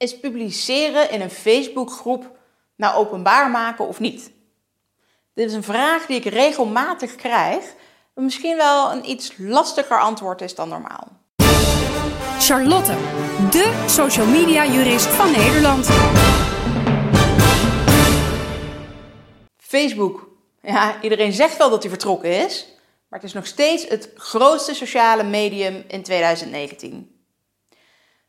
Is publiceren in een Facebookgroep nou openbaar maken of niet? Dit is een vraag die ik regelmatig krijg, maar misschien wel een iets lastiger antwoord is dan normaal. Charlotte, de social media jurist van Nederland. Facebook. Ja, iedereen zegt wel dat hij vertrokken is, maar het is nog steeds het grootste sociale medium in 2019.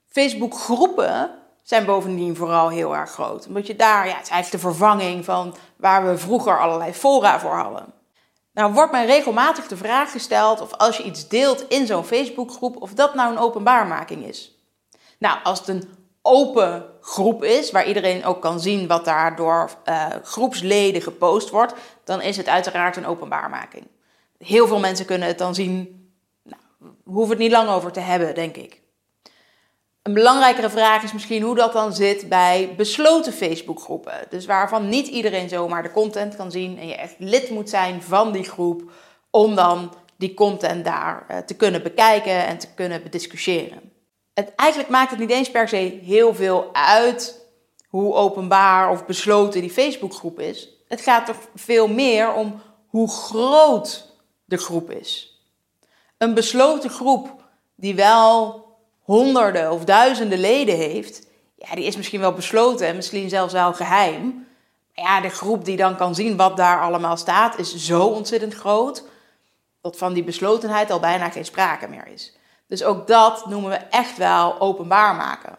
Facebook groepen zijn bovendien vooral heel erg groot. Omdat je daar, ja, het is eigenlijk de vervanging van waar we vroeger allerlei fora voor hadden. Nou wordt mij regelmatig de vraag gesteld of als je iets deelt in zo'n Facebookgroep, of dat nou een openbaarmaking is. Nou, als het een open groep is, waar iedereen ook kan zien wat daar door uh, groepsleden gepost wordt, dan is het uiteraard een openbaarmaking. Heel veel mensen kunnen het dan zien. Nou, hoeven het niet lang over te hebben, denk ik. Een belangrijkere vraag is misschien hoe dat dan zit bij besloten Facebookgroepen. Dus waarvan niet iedereen zomaar de content kan zien en je echt lid moet zijn van die groep om dan die content daar eh, te kunnen bekijken en te kunnen bediscussiëren. Het, eigenlijk maakt het niet eens per se heel veel uit hoe openbaar of besloten die Facebookgroep is. Het gaat toch veel meer om hoe groot de groep is. Een besloten groep die wel honderden of duizenden leden heeft, ja, die is misschien wel besloten en misschien zelfs wel geheim. Maar ja, de groep die dan kan zien wat daar allemaal staat, is zo ontzettend groot dat van die beslotenheid al bijna geen sprake meer is. Dus ook dat noemen we echt wel openbaar maken.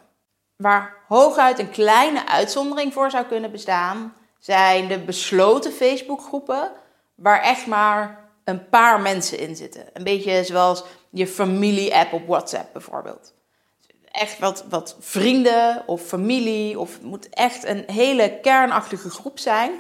Waar hooguit een kleine uitzondering voor zou kunnen bestaan, zijn de besloten Facebookgroepen waar echt maar een paar mensen in zitten. Een beetje zoals je familie-app op WhatsApp bijvoorbeeld. Echt wat, wat vrienden of familie, of het moet echt een hele kernachtige groep zijn.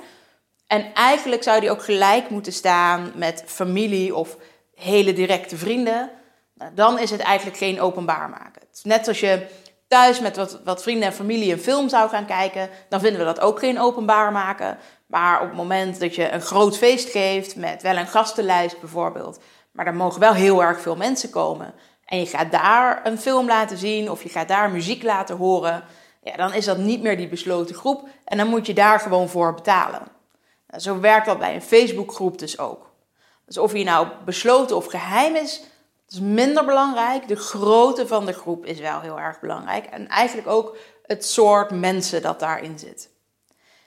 En eigenlijk zou die ook gelijk moeten staan met familie of hele directe vrienden. Nou, dan is het eigenlijk geen openbaar maken. Net als je thuis met wat, wat vrienden en familie een film zou gaan kijken, dan vinden we dat ook geen openbaar maken. Maar op het moment dat je een groot feest geeft met wel een gastenlijst bijvoorbeeld, maar er mogen wel heel erg veel mensen komen. En je gaat daar een film laten zien of je gaat daar muziek laten horen. Ja, dan is dat niet meer die besloten groep en dan moet je daar gewoon voor betalen. Nou, zo werkt dat bij een Facebookgroep dus ook. Dus of je nou besloten of geheim is, is minder belangrijk. De grootte van de groep is wel heel erg belangrijk. En eigenlijk ook het soort mensen dat daarin zit.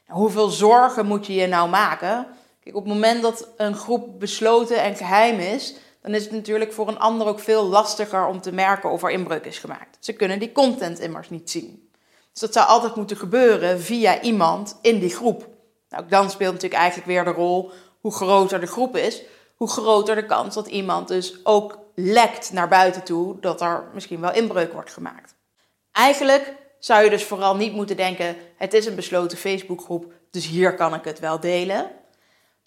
Nou, hoeveel zorgen moet je je nou maken? Kijk, op het moment dat een groep besloten en geheim is, dan is het natuurlijk voor een ander ook veel lastiger om te merken of er inbreuk is gemaakt. Ze kunnen die content immers niet zien. Dus dat zou altijd moeten gebeuren via iemand in die groep. Nou, dan speelt natuurlijk eigenlijk weer de rol hoe groter de groep is, hoe groter de kans dat iemand dus ook lekt naar buiten toe dat er misschien wel inbreuk wordt gemaakt. Eigenlijk zou je dus vooral niet moeten denken: het is een besloten Facebookgroep, dus hier kan ik het wel delen.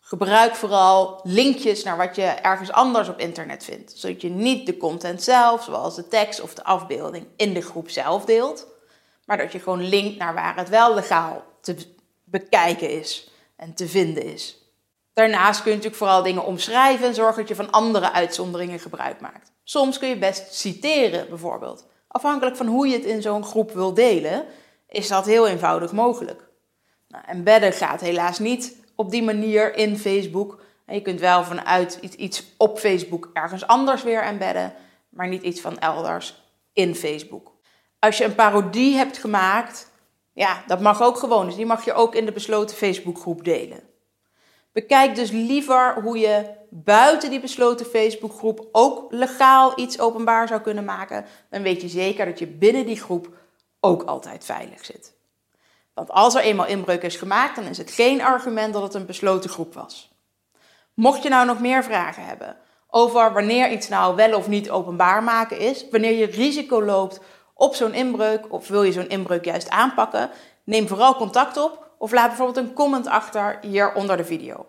Gebruik vooral linkjes naar wat je ergens anders op internet vindt, zodat je niet de content zelf, zoals de tekst of de afbeelding, in de groep zelf deelt, maar dat je gewoon linkt naar waar het wel legaal te bekijken is en te vinden is. Daarnaast kun je natuurlijk vooral dingen omschrijven en zorgen dat je van andere uitzonderingen gebruik maakt. Soms kun je best citeren, bijvoorbeeld. Afhankelijk van hoe je het in zo'n groep wil delen, is dat heel eenvoudig mogelijk. Nou, embedden gaat helaas niet op die manier in Facebook. Je kunt wel vanuit iets op Facebook ergens anders weer embedden, maar niet iets van elders in Facebook. Als je een parodie hebt gemaakt, ja, dat mag ook gewoon. Dus die mag je ook in de besloten Facebookgroep delen. Bekijk dus liever hoe je buiten die besloten Facebookgroep ook legaal iets openbaar zou kunnen maken. Dan weet je zeker dat je binnen die groep ook altijd veilig zit. Want als er eenmaal inbreuk is gemaakt, dan is het geen argument dat het een besloten groep was. Mocht je nou nog meer vragen hebben over wanneer iets nou wel of niet openbaar maken is, wanneer je risico loopt op zo'n inbreuk of wil je zo'n inbreuk juist aanpakken, neem vooral contact op of laat bijvoorbeeld een comment achter hier onder de video.